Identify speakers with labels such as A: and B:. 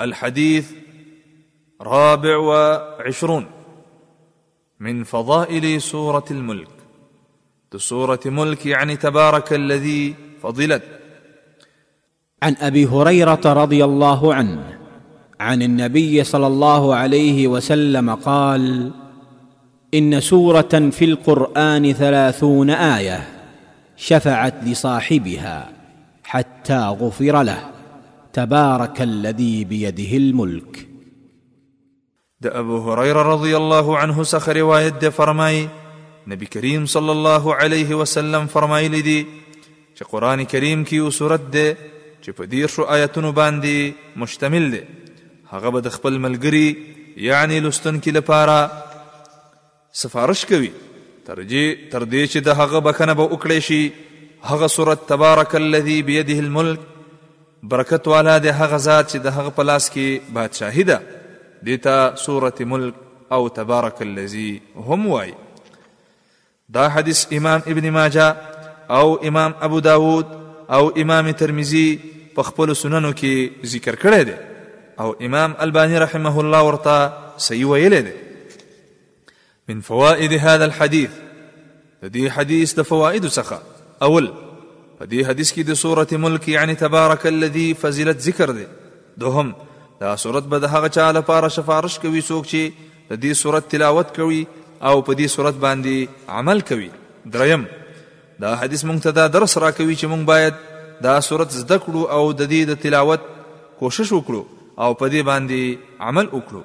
A: الحديث رابع وعشرون من فضائل سورة الملك. سورة ملك يعني تبارك الذي فضلت.
B: عن أبي هريرة رضي الله عنه عن النبي صلى الله عليه وسلم قال إن سورة في القرآن ثلاثون آية شفعت لصاحبها حتى غفر له. تبارك الذي بيده الملك.
A: د ابو هريره رضی الله عنه څخه روایت ده فرمای نبی کریم صلی الله علیه وسلم فرمایلی دی چې قرآن کریم کې یو سورت ده چې په دیر شو آیتونو باندې مشتمل ده. هغه به د خپل ملګری یعنی لستونکي لپاره سفارش کوي. ترجی تر دې چې د هغه بخښنه به وکړي شي هغه سورت تبارک الذی بيده الملک برکت والا د هغه ذات چې د هغه په لاس کې بادشاهي ده. دې ته سورة ملک او تبارک الذی هم وايي. دا حدیث امام ابن ماجه او امام ابو داود او امام ترمذی په خپل سننو کې ذکر کړی دی. او امام الباني رحمه الله ورته صحیح ویلی دی. من فوائد هذا الحديث د دې حدیث د فوائد څخه. اول په دې حدیث کې د سوره ملک یعنی تبارک الذی فضیلت ذکر دی. دوهم دا سورت به د هغه چا لپاره شفارش کوي څوک چې د دې سورت تلاوت کوي او په دې سورت باندې عمل کوي. دریم دا حدیث مونږ ته دا درس راکوي چې مونږ باید دا سورت زده کړو او د دې د تلاوت کوشش وکړو او په دې باندې عمل وکړو